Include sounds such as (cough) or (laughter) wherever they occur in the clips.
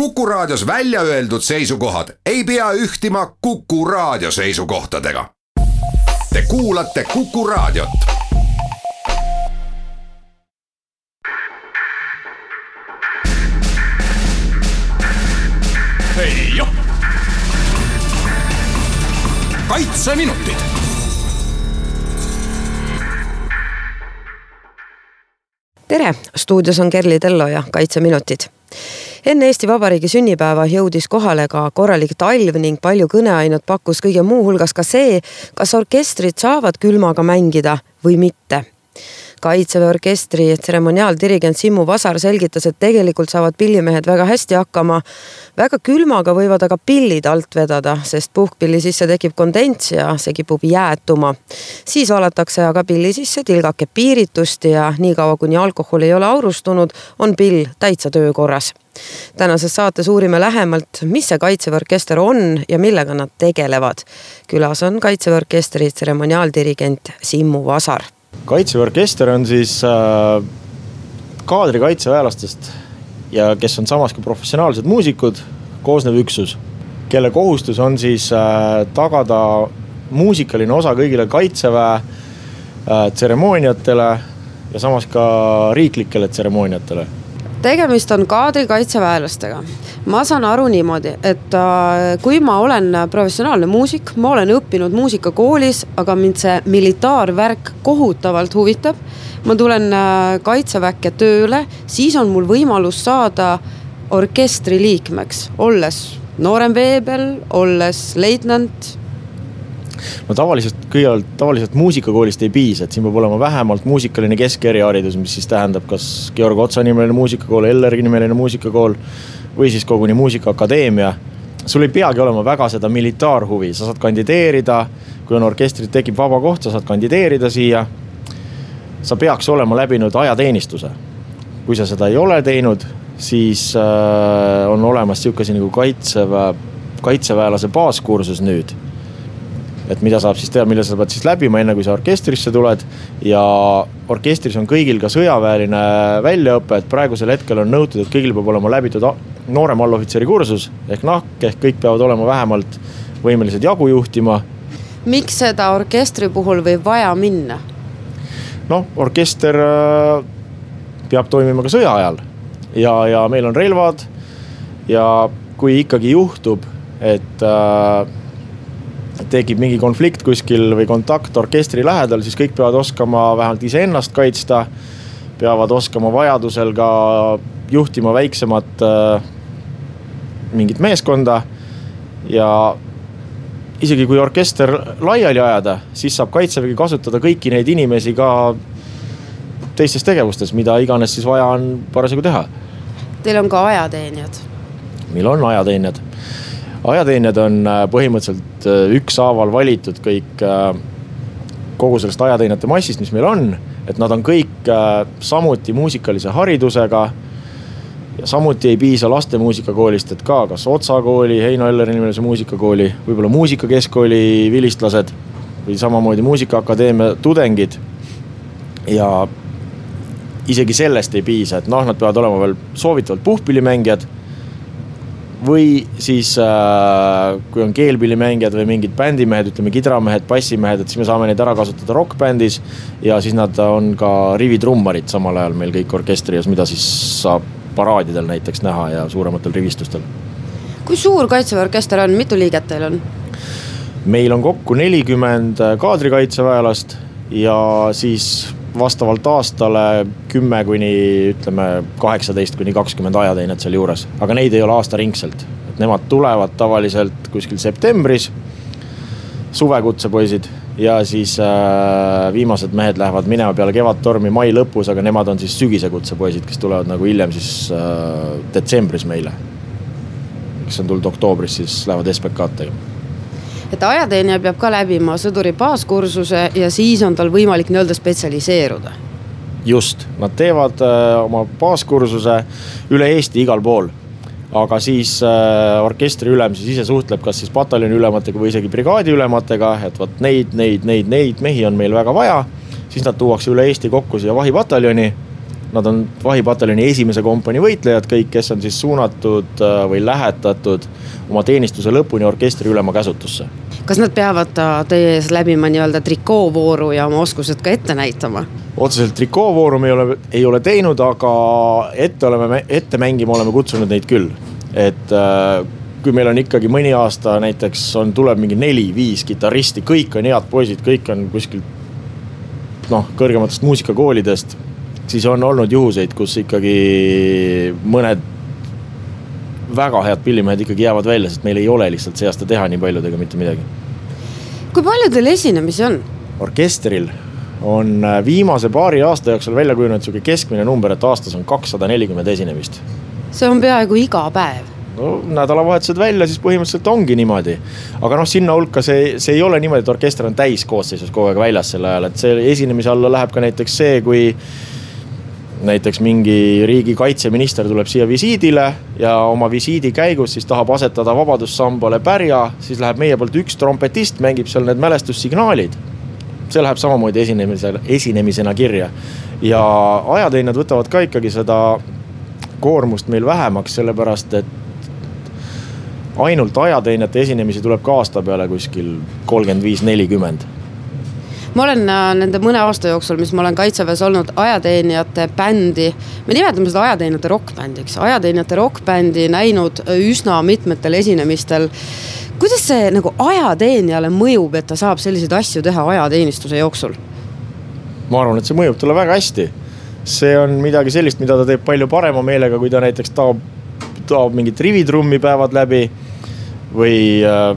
Kuku Raadios välja öeldud seisukohad ei pea ühtima Kuku Raadio seisukohtadega. Te kuulate Kuku Raadiot. kaitseminutid. tere, stuudios on Kerli Tello ja Kaitseminutid enne Eesti Vabariigi sünnipäeva jõudis kohale ka korralik talv ning palju kõneainet pakkus kõige muu hulgas ka see, kas orkestrid saavad külmaga mängida või mitte kaitseväe orkestri tseremoniaaldirigent Simmu Vasar selgitas, et tegelikult saavad pillimehed väga hästi hakkama. väga külmaga võivad aga pillid alt vedada, sest puhkpilli sisse tekib kondents ja see kipub jäätuma. siis valatakse aga pilli sisse tilgake piiritust ja niikaua, kuni alkohol ei ole aurustunud, on pill täitsa töökorras tänases saates uurime lähemalt, mis see Kaitseväe orkester on ja millega nad tegelevad. külas on Kaitseväe orkestri tseremoniaaldirigent Simmu Vasar kaitseväe orkester on siis äh, kaadri kaitseväelastest ja kes on samas ka professionaalsed muusikud, koosnev üksus, kelle kohustus on siis äh, tagada muusikaline osa kõigile kaitseväe äh, tseremooniatele ja samas ka riiklikele tseremooniatele tegemist on kaadrikaitseväelastega. ma saan aru niimoodi, et äh, kui ma olen professionaalne muusik, ma olen õppinud muusikakoolis, aga mind see militaarvärk kohutavalt huvitab. ma tulen äh, kaitseväkke tööle, siis on mul võimalus saada orkestri liikmeks, olles noorem veebel, olles leitnant no tavaliselt, kõigepealt tavaliselt muusikakoolist ei piisa, et siin peab olema vähemalt muusikaline keskeriharidus, mis siis tähendab, kas Georg Otsa nimeline muusikakool, Elleri nimeline muusikakool või siis koguni muusikaakadeemia. sul ei peagi olema väga seda militaarhuvi, sa saad kandideerida, kui on orkestrit, tekib vaba koht, sa saad kandideerida siia. sa peaks olema läbinud ajateenistuse. kui sa seda ei ole teinud, siis äh, on olemas sihuke asi nagu kaitseväe, kaitseväelase baaskursus nüüd et mida saab siis teha, mille sa pead siis läbima, enne kui sa orkestrisse tuled. ja orkestris on kõigil ka sõjaväeline väljaõpe, et praegusel hetkel on nõutud, et kõigil peab olema läbitud noorem allohvitseri kursus ehk nahk, ehk kõik peavad olema vähemalt võimelised jagu juhtima. miks seda orkestri puhul võib vaja minna? noh, orkester äh, peab toimima ka sõja ajal ja, ja meil on relvad ja kui ikkagi juhtub, et äh, tekib mingi konflikt kuskil või kontakt orkestri lähedal, siis kõik peavad oskama vähemalt iseennast kaitsta. peavad oskama vajadusel ka juhtima väiksemat äh, mingit meeskonda. ja isegi kui orkester laiali ajada, siis saab kaitsevägi kasutada kõiki neid inimesi ka teistes tegevustes, mida iganes siis vaja on parasjagu teha. Teil on ka ajateenijad? meil on ajateenijad ajateenijad on äh, põhimõtteliselt äh, ükshaaval valitud kõik äh, kogu sellest ajateenijate massist, mis meil on. et nad on kõik samuti muusikalise haridusega. ja samuti ei piisa lastemuusikakoolist, et ka kas Otsa kooli, Heino Elleri nimelise muusikakooli, võib-olla muusikakeskkooli vilistlased või samamoodi muusikaakadeemia tudengid. ja isegi sellest ei piisa, et noh, nad peavad olema veel soovitavalt puhkpillimängijad või siis äh, kui on keelpillimängijad või mingid bändimehed, ütleme kidramehed, bassimehed, et siis me saame neid ära kasutada rokkbändis. ja siis nad on ka rivitrummarid samal ajal meil kõik orkestri ees, mida siis saab paraadidel näiteks näha ja suurematel rivistustel. kui suur kaitseväe orkester on, mitu liiget teil on? meil on kokku nelikümmend kaadrikaitseväelast ja siis vastavalt aastale kümme kuni ütleme kaheksateist kuni kakskümmend ajateenijat sealjuures, aga neid ei ole aastaringselt. et nemad tulevad tavaliselt kuskil septembris, suvekutsepoisid ja siis äh, viimased mehed lähevad minema peale Kevadtormi mai lõpus, aga nemad on siis sügisekutsepoisid, kes tulevad nagu hiljem siis äh, detsembris meile. kes on tulnud oktoobris, siis lähevad SBK-d tegema et ajateenija peab ka läbima sõduri baaskursuse ja siis on tal võimalik nii-öelda spetsialiseeruda. just, nad teevad äh, oma baaskursuse üle Eesti igal pool aga siis äh, orkestri ülem siis ise suhtleb, kas siis pataljoni ülematega või isegi brigaadi ülematega, et vot neid, neid, neid, neid mehi on meil väga vaja. siis nad tuuakse üle Eesti kokku siia vahipataljoni Nad on vahipataljoni esimese kompanii võitlejad kõik, kes on siis suunatud äh, või lähetatud oma teenistuse lõpuni orkestri ülema käsutusse. kas nad peavad teie ees läbima nii-öelda trikoovooru ja oma oskused ka ette näitama? otseselt trikoovooru me ei ole, ei ole teinud, aga ette oleme, ette mängima oleme kutsunud neid küll. et äh, kui meil on ikkagi mõni aasta näiteks on, tuleb mingi neli-viis kitarristi, kõik on head poisid, kõik on kuskilt noh, kõrgematest muusikakoolidest. Siis on olnud juhuseid, kus ikkagi mõned väga head pillimehed ikkagi jäävad välja, sest meil ei ole lihtsalt see aasta teha nii paljudega mitte midagi. kui palju teil esinemisi on? orkestril on äh, viimase paari aasta jooksul välja kujunenud sihuke keskmine number, et aastas on kakssada nelikümmend esinemist. see on peaaegu iga päev no nädalavahetused välja, siis põhimõtteliselt ongi niimoodi. aga noh, sinna hulka see, see ei ole niimoodi, et orkester on täiskoosseisus kogu aeg väljas sel ajal, et see esinemise alla läheb ka näiteks see, kui näiteks mingi riigi kaitseminister tuleb siia visiidile ja oma visiidi käigus siis tahab asetada vabadussambale pärja, siis läheb meie poolt üks trompetist, mängib seal need mälestussignaalid. see läheb samamoodi esinemisel, esinemisena kirja ja ajateenijad võtavad ka ikkagi seda koormust meil vähemaks, sellepärast et ainult ajateenijate esinemisi tuleb ka aasta peale kuskil kolmkümmend viis, nelikümmend ma olen äh, nende mõne aasta jooksul, mis ma olen kaitseväes olnud, ajateenijate bändi, me nimetame seda ajateenijate rokkbändiks, ajateenijate rokkbändi näinud üsna mitmetel esinemistel. kuidas see nagu ajateenijale mõjub, et ta saab selliseid asju teha ajateenistuse jooksul? ma arvan, et see mõjub talle väga hästi. see on midagi sellist, mida ta teeb palju parema meelega, kui ta näiteks taob, taob mingit rivitrummi päevad läbi või äh,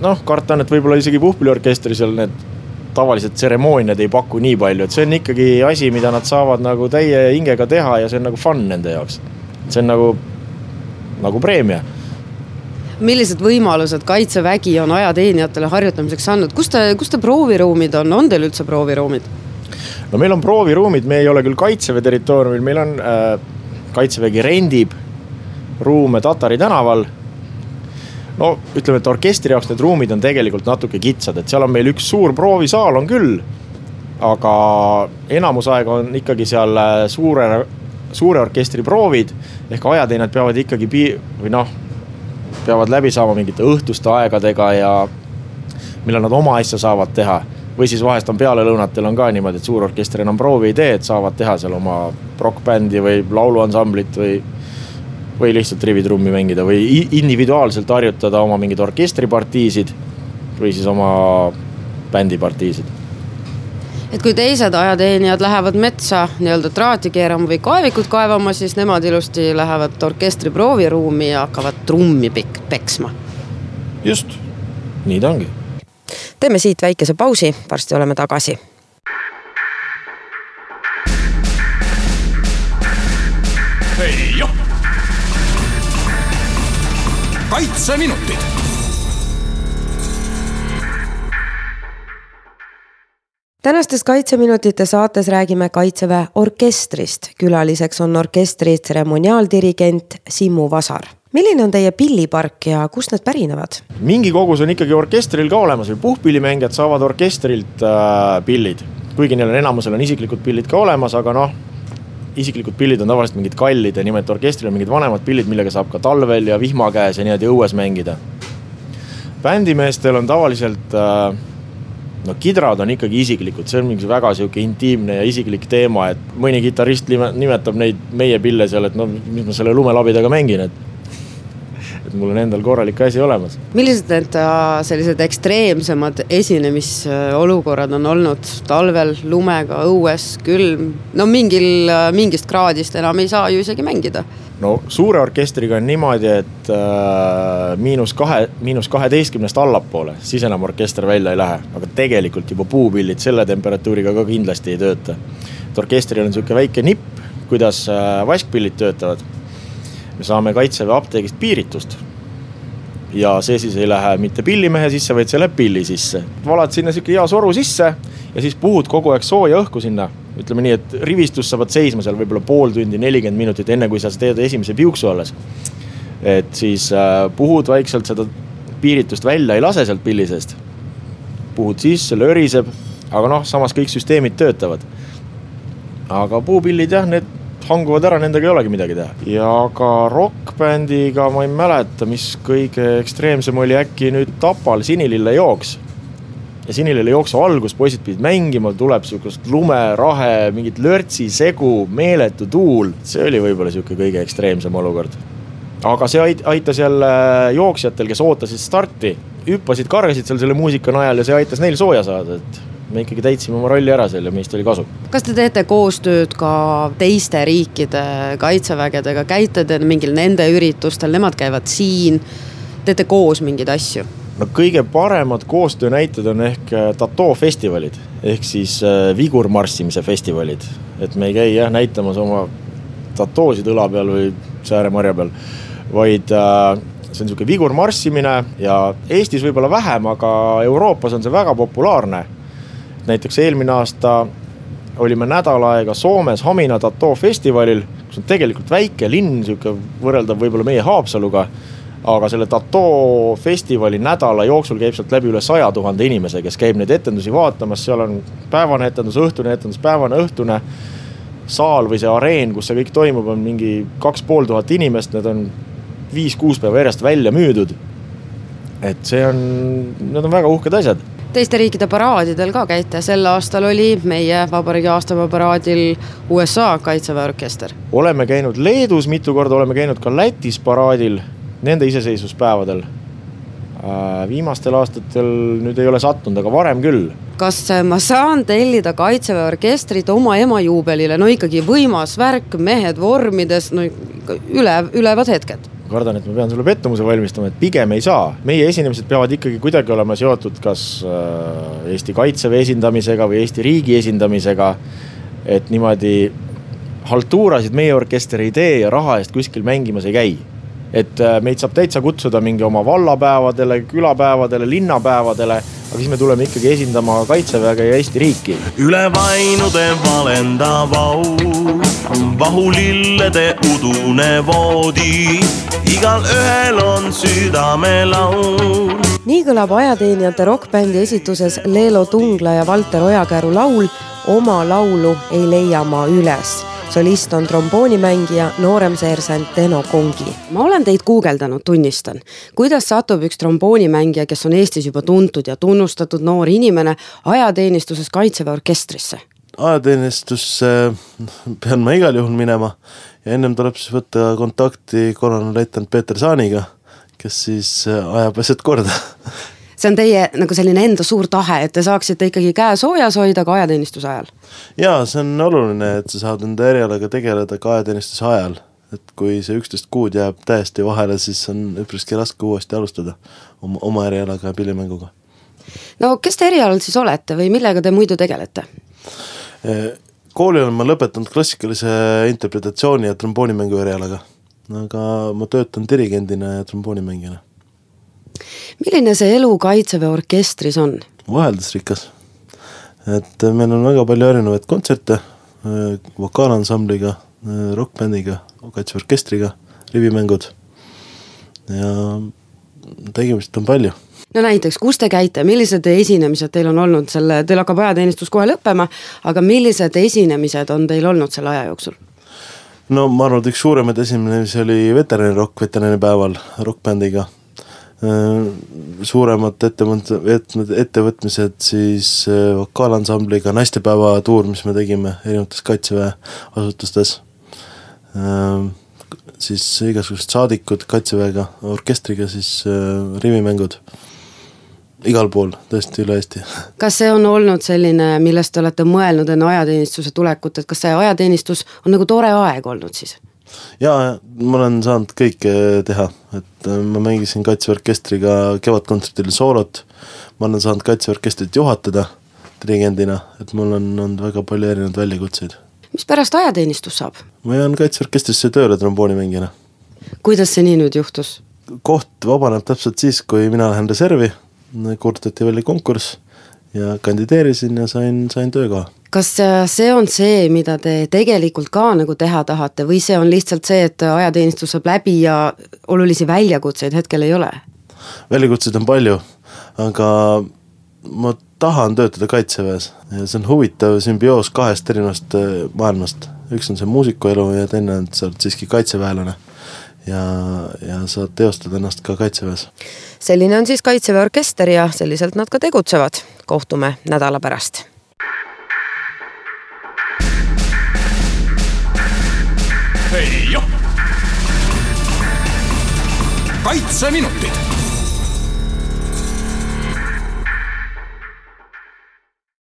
noh, karta on, et võib-olla isegi puhkpilliorkestri seal need tavalised tseremooniad ei paku nii palju, et see on ikkagi asi, mida nad saavad nagu täie hingega teha ja see on nagu fun nende jaoks. see on nagu, nagu preemia millised võimalused kaitsevägi on ajateenijatele harjutamiseks andnud, kus te, kus te prooviruumid on, on teil üldse prooviruumid? no meil on prooviruumid, me ei ole küll kaitseväe territooriumil, meil on äh, kaitsevägi rendib ruume Tatari tänaval no ütleme, et orkestri jaoks need ruumid on tegelikult natuke kitsad, et seal on meil üks suur proovisaal on küll. aga enamus aega on ikkagi seal äh, suure, suure orkestri proovid ehk ajateenijad peavad ikkagi pii- või noh, peavad läbi saama mingite õhtuste aegadega ja millal nad oma asja saavad teha või siis vahest on pealelõunatel on ka niimoodi, et suurorkester enam proovi ei tee, et saavad teha seal oma rokkbändi või lauluansamblit või või lihtsalt rivitrummi mängida või individuaalselt harjutada oma mingeid orkestripartiisid või siis oma bändipartiisid et kui teised ajateenijad lähevad metsa nii-öelda traati keerama või kaevikut kaevama, siis nemad ilusti lähevad orkestri prooviruumi ja hakkavad trummi pek peksma. just, nii ta ongi. teeme siit väikese pausi, varsti oleme tagasi hei joh kaitseminutid. tänastes Kaitseminutite saates räägime Kaitseväe orkestrist. külaliseks on orkestri tseremoniaaldirigent Simmu Vasar milline on teie pillipark ja kust need pärinevad? mingi kogus on ikkagi orkestril ka olemas või puhkpillimängijad saavad orkestrilt äh, pillid. kuigi neil on enamusel on isiklikud pillid ka olemas, aga noh, isiklikud pillid on tavaliselt mingid kallid ja nimelt orkestril on mingid vanemad pillid, millega saab ka talvel ja vihma käes ja niimoodi õues mängida. bändimeestel on tavaliselt äh, no kidrad on ikkagi isiklikud, see on mingi väga sihuke intiimne ja isiklik teema, et mõni kitarrist nimetab neid meie pille seal, et no mis ma selle lumelabidaga mängin, et et mul on endal korralik asi olemas. millised need äh, sellised ekstreemsemad esinemisolukorrad on olnud talvel, lumega, õues, külm? no mingil, äh, mingist kraadist enam ei saa ju isegi mängida. no suure orkestriga on niimoodi, et äh, miinus kahe, miinus kaheteistkümnest allapoole, siis enam orkester välja ei lähe, aga tegelikult juba puupillid selle temperatuuriga ka kindlasti ei tööta. et orkestril on sihuke väike nipp, kuidas äh, vaskpillid töötavad me saame kaitseväe apteegist piiritust. ja see siis ei lähe mitte pillimehe sisse, vaid see läheb pilli sisse. valad sinna sihuke hea soru sisse ja siis puhud kogu aeg sooja õhku sinna. ütleme nii, et rivistus sa pead seisma seal võib-olla pool tundi, nelikümmend minutit, enne kui sa teed esimese piuksu alles. et siis äh, puhud vaikselt seda piiritust välja, ei lase sealt pilli seest. puhud sisse, löriseb, aga noh, samas kõik süsteemid töötavad aga puupillid jah, need hanguvad ära, nendega ei olegi midagi teha. ja ka rokkbändiga ma ei mäleta, mis kõige ekstreemsem oli äkki nüüd Tapal Sinilille jooks. ja Sinilille jooksu algus, poisid pidid mängima, tuleb sihukest lumerahe, mingit lörtsisegu, meeletu tuul, see oli võib-olla sihuke kõige ekstreemsem olukord. aga see ait-, aitas jälle jooksjatel, kes ootasid starti, hüppasid, kargasid seal selle muusika najal ja see aitas neil sooja saada, et me ikkagi täitsime oma rolli ära seal ja meist oli kasu. kas te teete koostööd ka teiste riikide kaitsevägedega, käite te mingil nende üritustel, nemad käivad siin, teete koos mingeid asju? no kõige paremad koostöönäited on ehk äh, tatoo festivalid ehk siis äh, vigurmarssimise festivalid, et me ei käi jah näitamas oma tatoosid õla peal või sääremarja peal, vaid äh, see on niisugune vigurmarssimine ja Eestis võib-olla vähem, aga Euroopas on see väga populaarne näiteks eelmine aasta olime nädal aega Soomes Hamina tatoo festivalil, kus on tegelikult väike linn, sihuke võrreldav võib-olla meie Haapsaluga. aga selle tatoo festivali nädala jooksul käib sealt läbi üle saja tuhande inimese, kes käib neid etendusi vaatamas, seal on päevane etendus, õhtune etendus, päevane, õhtune. saal või see areen, kus see kõik toimub, on mingi kaks pool tuhat inimest, need on viis-kuus päeva järjest välja müüdud. et see on, need on väga uhked asjad teiste riikide paraadidel ka käite, sel aastal oli meie vabariigi aastapäeva paraadil USA kaitseväe orkester. oleme käinud Leedus mitu korda, oleme käinud ka Lätis paraadil, nende iseseisvuspäevadel. Äh, viimastel aastatel nüüd ei ole sattunud, aga varem küll. kas ma saan tellida kaitseväe orkestrit oma ema juubelile, no ikkagi võimas värk, mehed vormides, no üle, ülevad hetked kardan, et ma pean sulle pettumuse valmistama, et pigem ei saa. meie esinemised peavad ikkagi kuidagi olema seotud kas äh, Eesti kaitseväe esindamisega või Eesti riigi esindamisega. et niimoodi haltuurasid meie orkester ei tee ja raha eest kuskil mängimas ei käi. et äh, meid saab täitsa kutsuda mingi oma vallapäevadele, külapäevadele, linnapäevadele, aga siis me tuleme ikkagi esindama kaitseväge ja Eesti riiki. üle vainude valendav au vahulillede udune voodi, igalühel on südamelaul. nii kõlab ajateenijate rokkbändi esituses Leelo Tungla ja Valter Ojakäru laul Oma laulu ei leia ma üles solist on tromboonimängija, noorem seersant Deno Kongi. ma olen teid guugeldanud, tunnistan. kuidas satub üks tromboonimängija, kes on Eestis juba tuntud ja tunnustatud noor inimene, ajateenistuses Kaitseväe orkestrisse? Ajateenistusse pean ma igal juhul minema ja ennem tuleb siis võtta kontakti kolonelleitnant Peeter Saaniga, kes siis äh, ajab asjad korda. (laughs) see on teie nagu selline enda suur tahe, et te saaksite ikkagi käe soojas hoida ka ajateenistuse ajal? jaa, see on oluline, et sa saad enda erialaga tegeleda ka ajateenistuse ajal. et kui see üksteist kuud jääb täiesti vahele, siis on üpriski raske uuesti alustada oma, oma erialaga ja pillimänguga. no kes te erialal siis olete või millega te muidu tegelete? Kooli olen ma lõpetanud klassikalise interpretatsiooni ja tromboonimängu erialaga, aga ma töötan dirigendina ja tromboonimängijana. milline see elu Kaitseväe orkestris on? vaheldusrikas, et meil on väga palju erinevaid kontserte vokaalansambliga, rokkbändiga, Kaitseväe orkestriga, rivimängud ja tegemist on palju no näiteks, kus te käite, millised esinemised teil on olnud selle, teil hakkab ajateenistus kohe lõppema, aga millised esinemised on teil olnud selle aja jooksul? no ma arvan, et üks suuremaid esinemisi oli veteranirokk veteranipäeval rokkbändiga. Äh, suuremad ettevõtmised, ettevõtmised siis äh, vokaalansambliga naistepäeva tuur, mis me tegime erinevates kaitseväe asutustes. Äh, siis igasugused saadikud kaitseväega, orkestriga siis rivimängud igal pool, tõesti üle Eesti. kas see on olnud selline, millest te olete mõelnud enne ajateenistuse tulekut, et kas see ajateenistus on nagu tore aeg olnud siis? jaa, ma olen saanud kõike teha, et äh, ma mängisin Kaitseväe orkestriga kevadkontserdil soolot, ma olen saanud Kaitseväe orkestrit juhatada dirigendina, et mul on olnud väga palju erinevaid väljakutseid. mis pärast ajateenistus saab? ma jään Kaitseväe orkestrisse tööle tromboonimängijana. kuidas see nii nüüd juhtus? koht vabaneb täpselt siis, kui mina lähen reservi kuulutati välja konkurss ja kandideerisin ja sain, sain töökoha. kas äh, see on see, mida te tegelikult ka nagu teha tahate või see on lihtsalt see, et ajateenistus saab läbi ja olulisi väljakutseid hetkel ei ole? väljakutseid on palju, aga ma tahan töötada kaitseväes ja see on huvitav sümbioos kahest erinevast äh, maailmast. üks on see muusikuelu ja teine on, sa oled siiski kaitseväelane. Ja, ja sa teostad ennast ka kaitseväes. selline on siis Kaitseväe orkester ja selliselt nad ka tegutsevad. kohtume nädala pärast joh. kaitseminutid